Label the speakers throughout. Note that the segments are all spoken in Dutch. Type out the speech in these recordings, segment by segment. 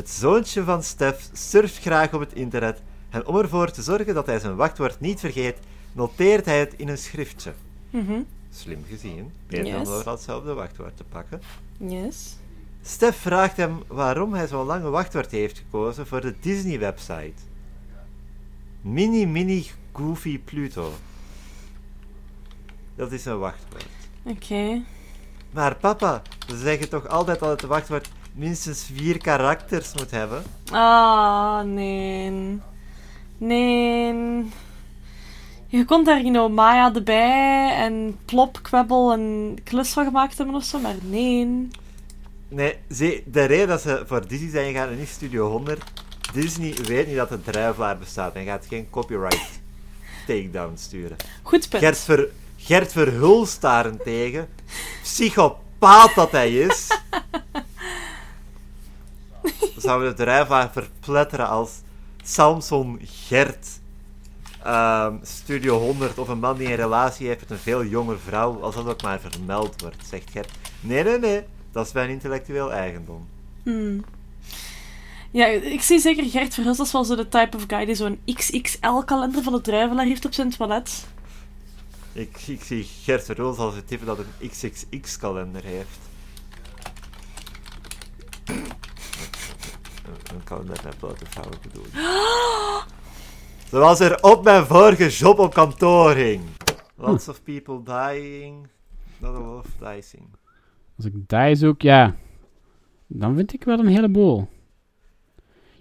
Speaker 1: Het zoontje van Stef surft graag op het internet en om ervoor te zorgen dat hij zijn wachtwoord niet vergeet, noteert hij het in een schriftje.
Speaker 2: Mhm.
Speaker 1: Slim gezien. Beter dan overal hetzelfde wachtwoord te pakken.
Speaker 2: Yes.
Speaker 1: Stef vraagt hem waarom hij zo'n lange wachtwoord heeft gekozen voor de Disney-website. Mini Mini Goofy Pluto. Dat is een wachtwoord.
Speaker 2: Oké.
Speaker 1: Maar papa, ze zeggen toch altijd dat het wachtwoord minstens vier karakters moet hebben?
Speaker 2: Ah, nee. Nee. Je kon daar you know, Maya erbij en Plop, Kwebbel en Klus van gemaakt hebben of zo, maar nee.
Speaker 1: Nee, zie, de reden dat ze voor Disney zijn gegaan en niet Studio 100, Disney weet niet dat de druivelaar bestaat en gaat geen copyright takedown sturen.
Speaker 2: Goed punt.
Speaker 1: Gert, Ver, Gert Verhulst daarentegen, psychopaat dat hij is, zouden we de druivelaar verpletteren als Samson Gert. ehm, Studio 100 of een man die een relatie heeft met een veel jonger vrouw, als dat ook maar vermeld wordt, zegt Gert. Nee, nee, nee, dat is mijn intellectueel eigendom.
Speaker 2: Hmm. Ja, ik zie zeker Gert Verhulst als wel zo de type of guy die zo'n XXL-kalender van de druivelaar heeft op zijn toilet.
Speaker 1: Ik, ik zie Gert Verhulst als het type dat een XXX-kalender heeft. Vrouwen bedoel ik. Zoals er op mijn vorige job op kantoor hing. Lots of people dying, not a lot of dicing.
Speaker 3: Als ik die zoek, ja. Dan vind ik wel een heleboel.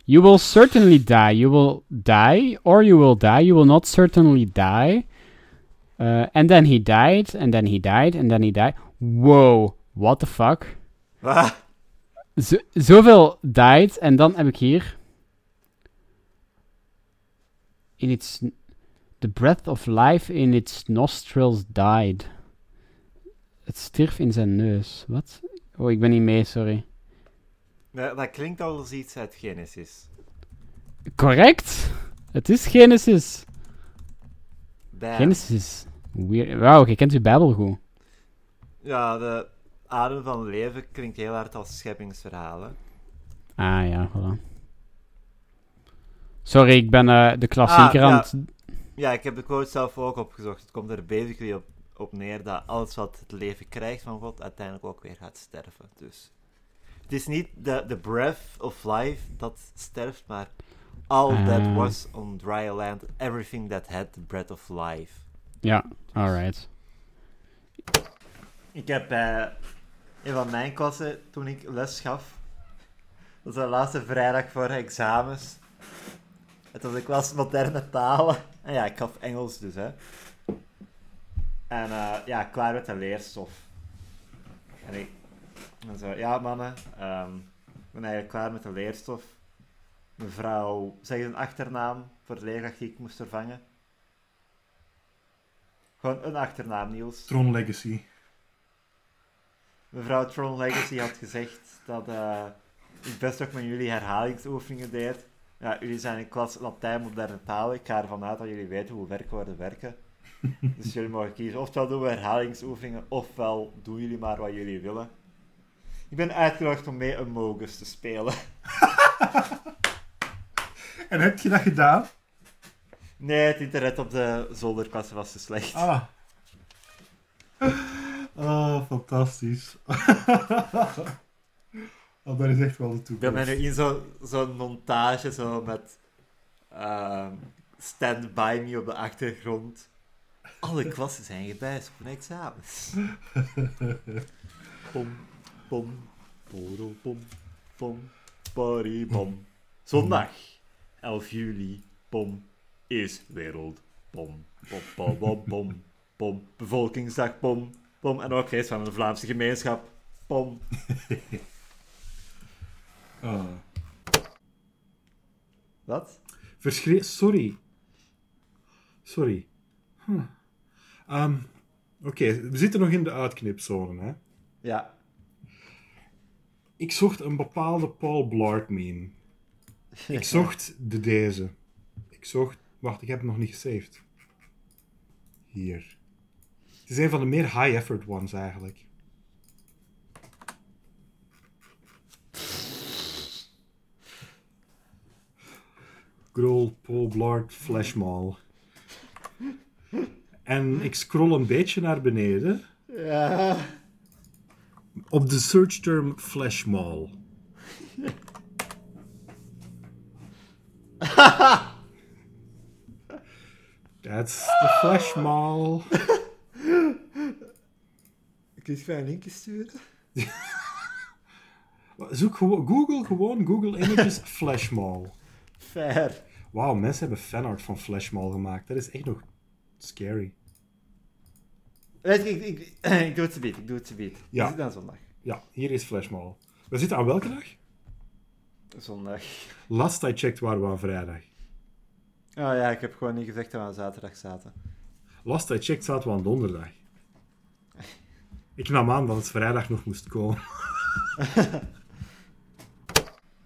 Speaker 3: You will certainly die. You will die, or you will die. You will not certainly die. Uh, and then he died, and then he died, and then he died. Wow, what the fuck? Zo, zoveel died, en dan heb ik hier... In its... The breath of life in its nostrils died. Het stierf in zijn neus. Wat? Oh, ik ben niet mee, sorry.
Speaker 1: dat, dat klinkt al als iets uit Genesis.
Speaker 3: Correct? Het is Genesis.
Speaker 1: Damn.
Speaker 3: Genesis. Wauw, je kent je Bijbel goed.
Speaker 1: Ja, de adem van het leven klinkt heel hard als scheppingsverhalen.
Speaker 3: Ah ja, voilà. Sorry, ik ben eh, de klassieker
Speaker 1: Ah,
Speaker 3: aan
Speaker 1: ja.
Speaker 3: het...
Speaker 1: Ja, ik heb de quote zelf ook opgezocht. Het komt er basically op, op neer dat alles wat het leven krijgt van God uiteindelijk ook weer gaat sterven. Dus het is niet de, de breath of life dat sterft, maar all that
Speaker 3: Ah.
Speaker 1: was on dry land, everything that had the breath of life.
Speaker 3: Ja, alright.
Speaker 1: Ik heb bij een van mijn klassen, toen ik les gaf, dat was de laatste vrijdag voor examens. Het was de klas moderne talen. En ja, ik gaf Engels dus, hè. En eh, ja, klaar met de leerstof. En ik en zo, ja mannen, ehm, ik ben eigenlijk klaar met de leerstof. Mevrouw, zeg eens een achternaam voor de leerkracht die ik moest vervangen. Gewoon een achternaam, Niels.
Speaker 4: Tron Legacy.
Speaker 1: Mevrouw Tron Legacy had gezegd dat eh, ik best ook met jullie herhalingsoefeningen deed. Ja, jullie zijn in klas Latijn moderne taal. Ik ga ervan uit dat jullie weten hoe werkwoorden werken. dus jullie mogen kiezen. Ofwel doen we herhalingsoefeningen, ofwel doen jullie maar wat jullie willen. Ik ben uitgenodigd om mee een Mogus te spelen.
Speaker 4: En heb je dat gedaan?
Speaker 1: Nee, het internet op de zolderklasse was te slecht.
Speaker 4: Ah. Oh, fantastisch. oh, dat is echt wel de
Speaker 1: Ik ben
Speaker 4: toekomst.
Speaker 1: nu in zo- zo'n montage zo met ehm, Stand By Me op de achtergrond. Alle klassen zijn gebijst voor examens. Pom, pom, poro, pom, pom, pari, pom. Zondag, 11 juli, pom, is wereld. Pom, pom, pom, pom, pom, pom. Bevolkingsdag, pom, pom. En ook feest van de Vlaamse gemeenschap, pom.
Speaker 4: Ah.
Speaker 1: Wat?
Speaker 4: Verschre- Sorry. Sorry. Ehm, Oké, we zitten nog in de uitknipzone, hè.
Speaker 1: Ja,
Speaker 4: Ik zocht een bepaalde Paul Blart meme. Ik zocht de deze. Ik zocht... Wacht, ik heb hem nog niet gesaved. Hier. Het is een van de meer high-effort ones, eigenlijk. old Paul Blart Flashmall. En ik scroll een beetje naar beneden
Speaker 1: Ja.
Speaker 4: op de search term Flashmall. That's the Flashmall.
Speaker 1: Kun je een linkje sturen?
Speaker 4: Zoek gewoon, Google gewoon Google Images Flashmall.
Speaker 1: Fair.
Speaker 4: Wauw, mensen hebben fanart van Flashmall gemaakt. Dat is echt nog scary.
Speaker 1: Weet ik, ik, ik doe het ze ik doe het ze
Speaker 4: Ja.
Speaker 1: Is het dan zondag?
Speaker 4: Ja, hier is Flashmall. We zitten aan welke dag?
Speaker 1: Zondag.
Speaker 4: Last I checked waren we aan vrijdag.
Speaker 1: Oh ja, ik heb gewoon niet gezegd dat we aan zaterdag zaten.
Speaker 4: Last I checked zaten we aan donderdag. Ik nam aan dat het vrijdag nog moest komen.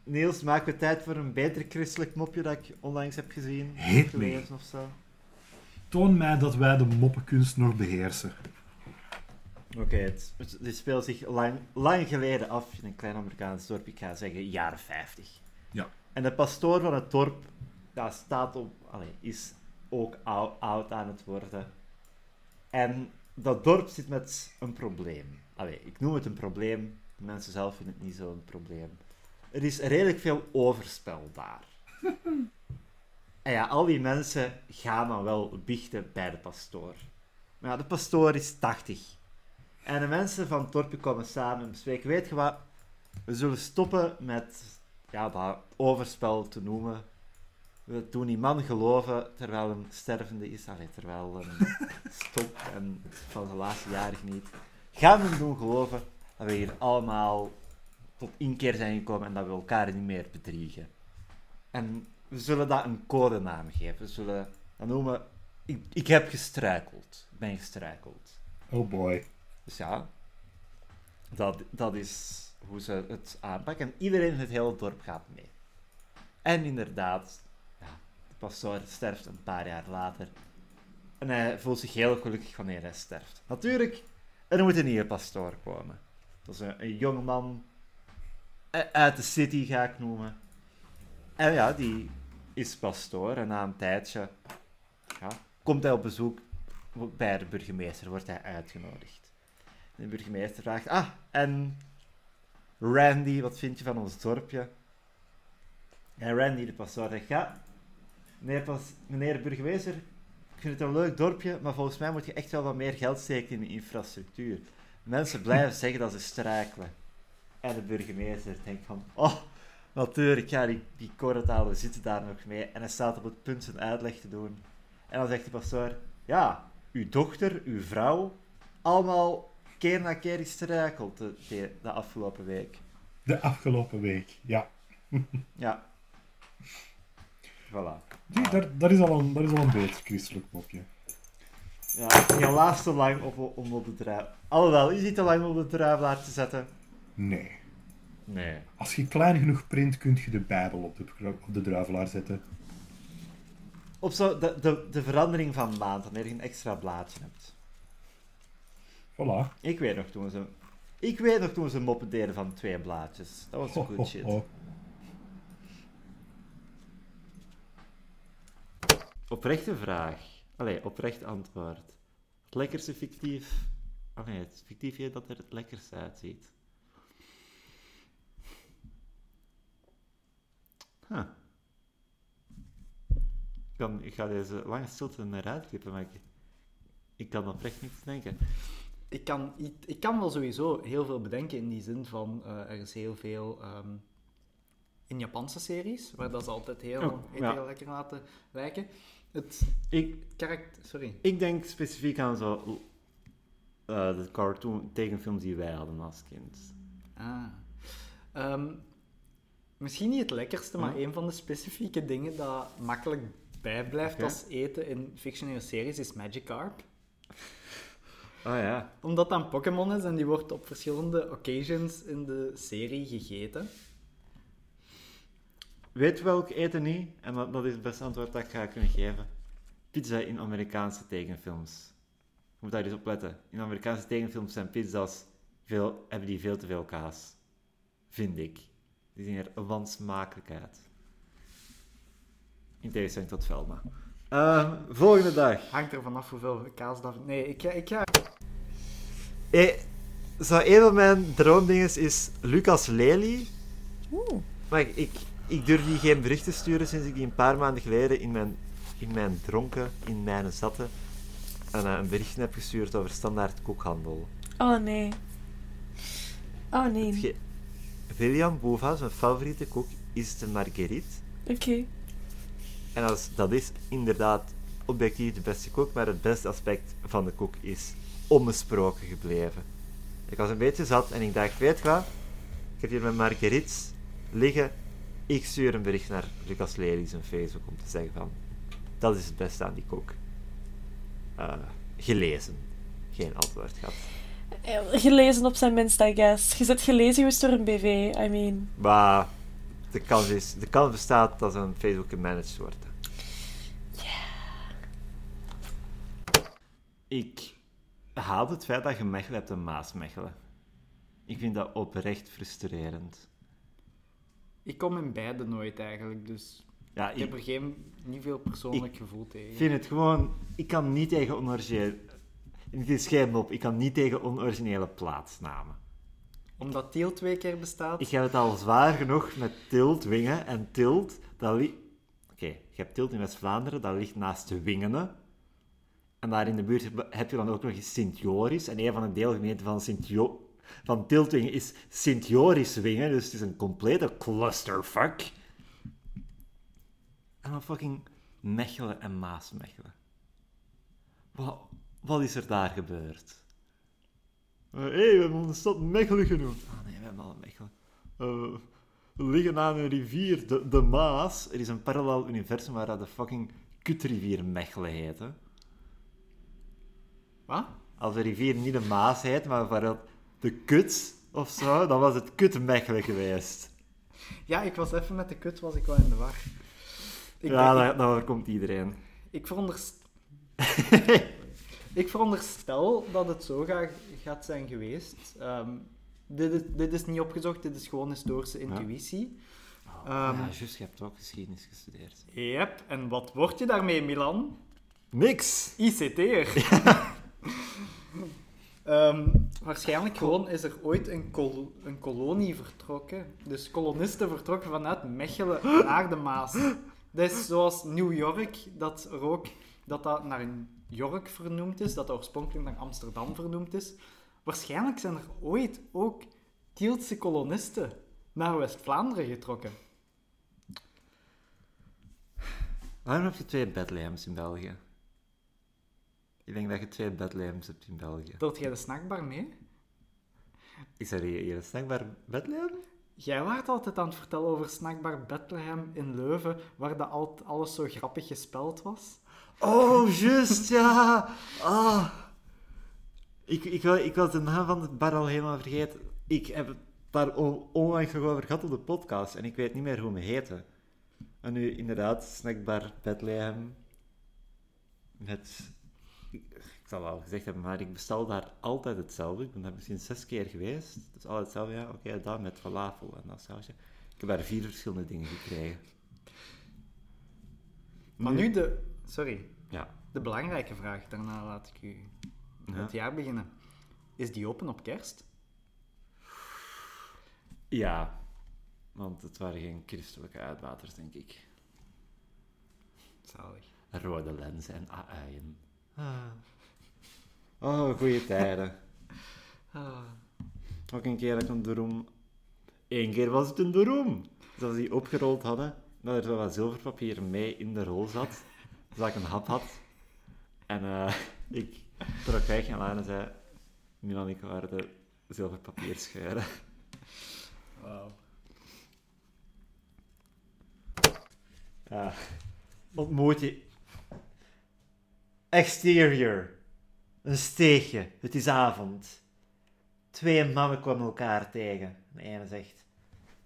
Speaker 1: Niels, maken we tijd voor een beter christelijk mopje dat ik onlangs heb gezien?
Speaker 4: Me.
Speaker 1: gelezen of zo?
Speaker 4: Toon mij dat wij de moppenkunst nog beheersen.
Speaker 1: Oké, het, speelt zich lang, lang geleden af in een klein Amerikaans dorp. Ik ga zeggen jaren 50.
Speaker 4: Ja.
Speaker 1: En de pastoor van het dorp ja, staat op, allee, is ook ou- oud aan het worden. En dat dorp zit met een probleem. Allee, ik noem het een probleem. De mensen zelf vinden het niet zo'n probleem. Er is redelijk veel overspel daar. en ja, al die mensen gaan dan wel biechten bij de pastoor. Maar ja, de pastoor is 80. En de mensen van het dorpje komen samen en bespreken, weet je wat, we zullen stoppen met ja, dat overspel te noemen. We doen die man geloven terwijl een stervende is, allee, terwijl een stopt en van zijn laatste jaren geniet. Gaan we hem doen geloven dat we hier allemaal tot inkeer zijn gekomen en dat we elkaar niet meer bedriegen. En we zullen dat een codenaam geven. We zullen dat noemen, ik, ik heb gestruikeld. Ik ben gestruikeld.
Speaker 4: Oh boy.
Speaker 1: Dus ja, dat, dat is hoe ze het aanpakken. En iedereen in het hele dorp gaat mee. En inderdaad, pastoor sterft een paar jaar later. En hij voelt zich heel gelukkig wanneer hij sterft. Natuurlijk, er moet een nieuwe pastoor komen. Dat is een, een jonge man eh, uit de city, ga ik noemen. En ja, die is pastoor. En na een tijdje ja, komt hij op bezoek bij de burgemeester, wordt hij uitgenodigd. De burgemeester vraagt, ah, en Randy, wat vind je van ons dorpje? En Randy, de pastoor, zegt, ja, meneer, pas, meneer de burgemeester, ik vind het een leuk dorpje, maar volgens mij moet je echt wel wat meer geld steken in de infrastructuur. Mensen blijven zeggen dat ze strijkelen. En de burgemeester denkt van, oh, natuurlijk, ja, die, die Koratalen zitten daar nog mee. En hij staat op het punt zijn uitleg te doen. En dan zegt de pastoor, ja, uw dochter, uw vrouw, allemaal keer na keer gestruikeld de, de, de afgelopen week.
Speaker 4: De afgelopen week, ja.
Speaker 1: Ja. Voilà.
Speaker 4: Daar, daar, is al een, daar is al een beter christelijk mopje.
Speaker 1: Ja, helaas te lang op, om op de druif... Alhoewel, is niet te lang om op de druivelaar te zetten?
Speaker 4: Nee.
Speaker 1: Nee.
Speaker 4: Als je klein genoeg print, kun je de Bijbel op de, op de druivelaar zetten.
Speaker 1: Op zo de, de, de verandering van maand, wanneer je een extra blaadje hebt.
Speaker 4: Voilà.
Speaker 1: Ik weet nog toen ze... Ik weet nog toen ze moppen deden van twee blaadjes. Dat was good
Speaker 4: ho,
Speaker 1: shit. Oprechte vraag. Allee, oprecht antwoord. Het lekkerste fictief... Oh nee, het fictiefje dat er het lekkerste uitziet. Huh. Ik, kan, ik ga deze lange stilte eruit knippen, maar ik, ik kan oprecht niets denken.
Speaker 5: Ik kan, ik kan wel sowieso heel veel bedenken in die zin van eh, er is heel veel ehm, in Japanse series, waar dat ze altijd heel,
Speaker 1: Oh,
Speaker 5: heel, lekker laten lijken. Het
Speaker 1: Ik,
Speaker 5: karakter, sorry.
Speaker 1: ik denk specifiek aan zo... eh, de cartoon tekenfilms die wij hadden als kind.
Speaker 5: Ah. Ehm, misschien niet het lekkerste, maar een van de specifieke dingen dat makkelijk bijblijft als eten in fictionele series is Magikarp.
Speaker 1: Oh ja.
Speaker 5: Omdat dat een Pokémon is en die wordt op verschillende occasions in de serie gegeten.
Speaker 1: Weet welk eten niet? En dat, dat is het beste antwoord dat ik ga kunnen geven. Pizza in Amerikaanse tekenfilms. Je moet daar eens op letten. In Amerikaanse tekenfilms zijn pizza's veel, hebben die veel te veel kaas. Vind ik. Die zien er wansmakelijk uit. In tegenstelling tot Velma. Ehm, volgende dag.
Speaker 5: Hangt er vanaf hoeveel kaas dat... Nee, ik ga... Ik ga...
Speaker 1: Eh, zo een van mijn droomdingen is Lucas Lely.
Speaker 2: Oeh.
Speaker 1: Maar ik, ik, ik durf die geen bericht te sturen sinds ik die een paar maanden geleden in mijn, in mijn dronken, in mijn zatte, een, eh, een bericht heb gestuurd over standaard koekhandel.
Speaker 2: Oh nee. Oh nee.
Speaker 1: William Boeva, zijn favoriete koek, is de marguerite.
Speaker 2: Oké.
Speaker 1: En als, dat is inderdaad objectief de beste koek, maar het beste aspect van de koek is onbesproken gebleven. Ik was een beetje zat en ik dacht, weet je wat? Ik heb hier mijn marguerites liggen. Ik stuur een bericht naar Lucas Lely zijn Facebook om te zeggen van, dat is het beste aan die koek. Eh, gelezen. Geen antwoord gehad.
Speaker 2: Eh, Gelezen op zijn minst, I guess. Je zit gelezen geweest door een BV, I mean.
Speaker 1: Maar de kans, is, de kans bestaat dat een Facebook gemanaged wordt. Ik haat het feit dat je Mechelen hebt en Maasmechelen. Ik vind dat oprecht frustrerend.
Speaker 5: Ik kom in beide nooit eigenlijk, dus
Speaker 1: Ja,
Speaker 5: ik heb
Speaker 1: ik
Speaker 5: er geen, niet veel persoonlijk gevoel tegen.
Speaker 1: vind het gewoon... Ik kan niet tegen onoriginele... Het is geen op. Ik kan niet tegen onoriginele plaatsnamen.
Speaker 5: Omdat Tiel twee keer bestaat.
Speaker 1: Ik heb het al zwaar genoeg met Tilt, Wingen. En Tilt, dat ligt... Oké, je hebt Tilt in West-Vlaanderen, dat ligt naast de Wingenen. En daar in de buurt heb- je dan ook nog eens Sint-Joris. En een van de deelgemeenten van Sint-Jo... Van Tiltwingen is Sint-Joris-Wingen, dus het is een complete clusterfuck. En dan fucking Mechelen en Maasmechelen. Wat, wat is er daar gebeurd? Hé, hey, we hebben de stad Mechelen genoemd. Ah nee, we hebben al Mechelen. Eh, we liggen aan een rivier, de, de Maas. Er is een parallel universum waar dat de fucking kutrivier Mechelen heet. Hè.
Speaker 5: Wat?
Speaker 1: Als de rivier niet de Maas heet, maar bijvoorbeeld de Kut of zo, dan was het Kut Mechelen geweest.
Speaker 5: Ja, ik was even met de kut, was ik wel in de war. Ik,
Speaker 1: ja,
Speaker 5: denk-
Speaker 1: dat overkomt iedereen.
Speaker 5: ik, veronderst- ik veronderstel dat het zo ga- gaat zijn geweest. Ehm, dit, is, dit is niet opgezocht, dit is gewoon historische intuïtie. Ehm,
Speaker 1: ja, juist, je hebt ook geschiedenis gestudeerd.
Speaker 5: Yep, en wat word je daarmee, Milan?
Speaker 1: Niks!
Speaker 5: ICT'er. Ehm, waarschijnlijk gewoon is er ooit een, kol- een kolonie vertrokken. Dus kolonisten vertrokken vanuit Mechelen naar de Maas. Dat is zoals New York, dat er ook dat dat naar een York vernoemd is, dat dat oorspronkelijk naar Amsterdam vernoemd is. Waarschijnlijk zijn er ooit ook Tieltse kolonisten naar West-Vlaanderen getrokken.
Speaker 1: Waarom heb je twee Bethlehems in België? Ik denk dat je twee Bethlehems hebt in België.
Speaker 5: Telt jij de snackbar mee?
Speaker 1: Is er hier een snackbar Bethlehem?
Speaker 5: Jij waart altijd aan het vertellen over snackbar Bethlehem in Leuven, waar dat al, alles zo grappig gespeld was.
Speaker 1: Oh, juist, ja! Ah. Ik, ik, ik was de naam van het bar al helemaal vergeten. Ik heb het daar on- onlangs nog over gehad op de podcast en ik weet niet meer hoe me heette. En nu inderdaad, snackbar Bethlehem. Met... Ik, zal al gezegd hebben, maar ik bestel daar altijd hetzelfde. Ik ben daar misschien zes keer geweest. Dus altijd hetzelfde, ja, oké, dat met falafel en dat sausje. Ik heb daar vier verschillende dingen gekregen.
Speaker 5: Maar nu de... Sorry.
Speaker 1: Ja.
Speaker 5: De belangrijke vraag, daarna laat ik u
Speaker 1: Ja.
Speaker 5: het jaar beginnen. Is die open op kerst?
Speaker 1: Ja, want het waren geen christelijke uitbaters, denk ik.
Speaker 5: Zalig.
Speaker 1: Rode lenzen en aaien. Ah. Oh, goede tijden.
Speaker 5: Ah.
Speaker 1: Ook een keer dat ik een droom... Eén keer was het een droom. Dat ze die opgerold hadden, dat er zo wat zilverpapier mee in de rol zat. Dat ik een hap had. En eh, ik trok weg en Lana zei... Milan, ik waren de zilverpapier scheuren.
Speaker 5: Wauw.
Speaker 1: Ja. Ontmoet je... Exterior. Een steegje. Het is avond. Twee mannen kwamen elkaar tegen. De ene zegt...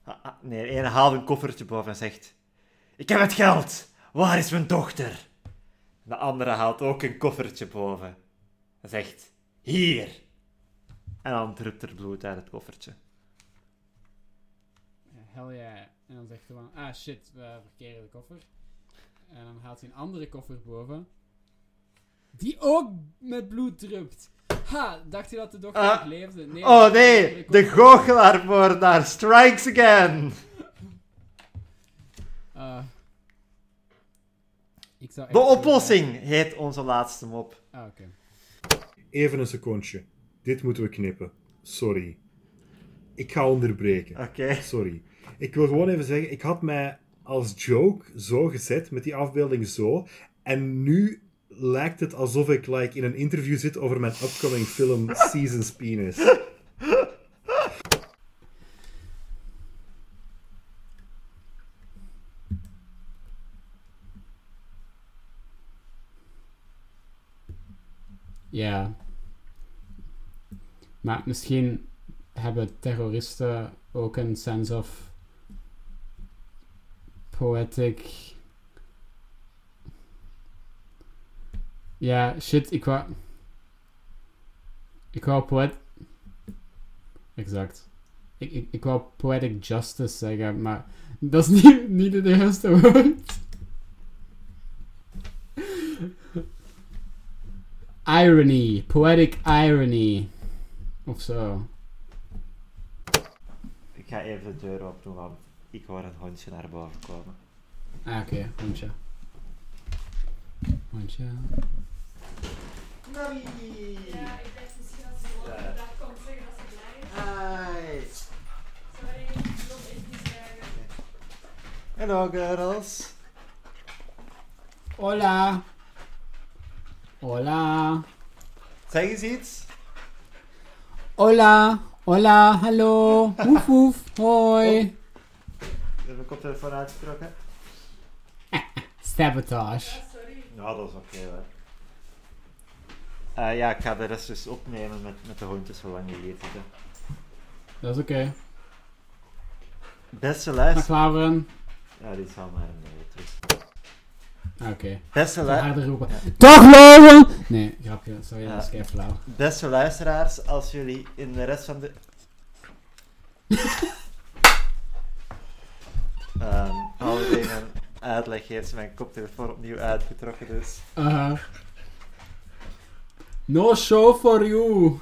Speaker 1: ah, ah, nee, de haalt een koffertje boven en zegt... Ik heb het geld. Waar is mijn dochter? De andere haalt ook een koffertje boven. En zegt... Hier. En dan drupt er bloed uit het koffertje.
Speaker 3: Hell yeah. En dan zegt hij van, ah shit, we verkeren de koffer. En dan haalt hij een andere koffer boven. Die ook met bloed drupt. Ha, dacht je dat de dochter
Speaker 1: Ah.
Speaker 3: nog leefde? Nee,
Speaker 1: Oh nee, de goochelaarmoordenaar strikes again!
Speaker 3: Ah. ik zou
Speaker 1: De oplossing heet onze laatste mop.
Speaker 3: Ah, oké.
Speaker 4: Even een secondje. Dit moeten we knippen. Sorry. Ik ga onderbreken.
Speaker 1: Oké.
Speaker 4: Sorry. Ik wil gewoon even zeggen, ik had mij als joke zo gezet, met die afbeelding zo. En nu lijkt het alsof ik like, in een interview zit over mijn upcoming film Seasons Penis.
Speaker 3: Ja. Maar misschien hebben terroristen ook een sense of poetic. Ja, shit, ik wou. Ik wou poet. Exact. Ik, ik, ik wou poetic justice zeggen, maar dat is niet, niet het juiste woord. Irony, poetic irony. Of zo.
Speaker 1: Ik ga even de deur open doen, want ik hoor een hondje naar boven komen.
Speaker 3: Ah, oké, hondje. Hondje.
Speaker 1: Nari!
Speaker 2: Ja, ik dacht misschien als ze
Speaker 1: Ja.
Speaker 2: gewoon dag komt zeggen dat ze blij is.
Speaker 1: Hi!
Speaker 2: Sorry, ik wil echt niet zeggen.
Speaker 1: Hello girls!
Speaker 3: Hola. Hola.
Speaker 1: Zeg eens iets.
Speaker 3: Hola. Hola, hallo. Woef woef. Hoi.
Speaker 1: Ik heb mijn koptelefoon uitgetrokken.
Speaker 3: Sabotage.
Speaker 2: Sorry.
Speaker 1: Ja, dat is oké hoor. Eh, ja, ik ga de rest dus opnemen met, met de hondjes zolang je hier zitten.
Speaker 3: Dat is oké.
Speaker 1: Beste
Speaker 3: Dag
Speaker 1: luister...
Speaker 3: Lauren.
Speaker 1: Ja, die zal maar een beetje terug.
Speaker 3: Ah, Oké.
Speaker 1: Beste, lu-
Speaker 3: Harder roepen. Dag Lauren! Nee, grapje. Sorry,
Speaker 1: Ja.
Speaker 3: dat is kei flauw.
Speaker 1: Beste luisteraars, als jullie in de rest van de... Ehm Holiday een uitleg heeft mijn koptelefoon opnieuw uitgetrokken, dus...
Speaker 3: Uh, no show for you.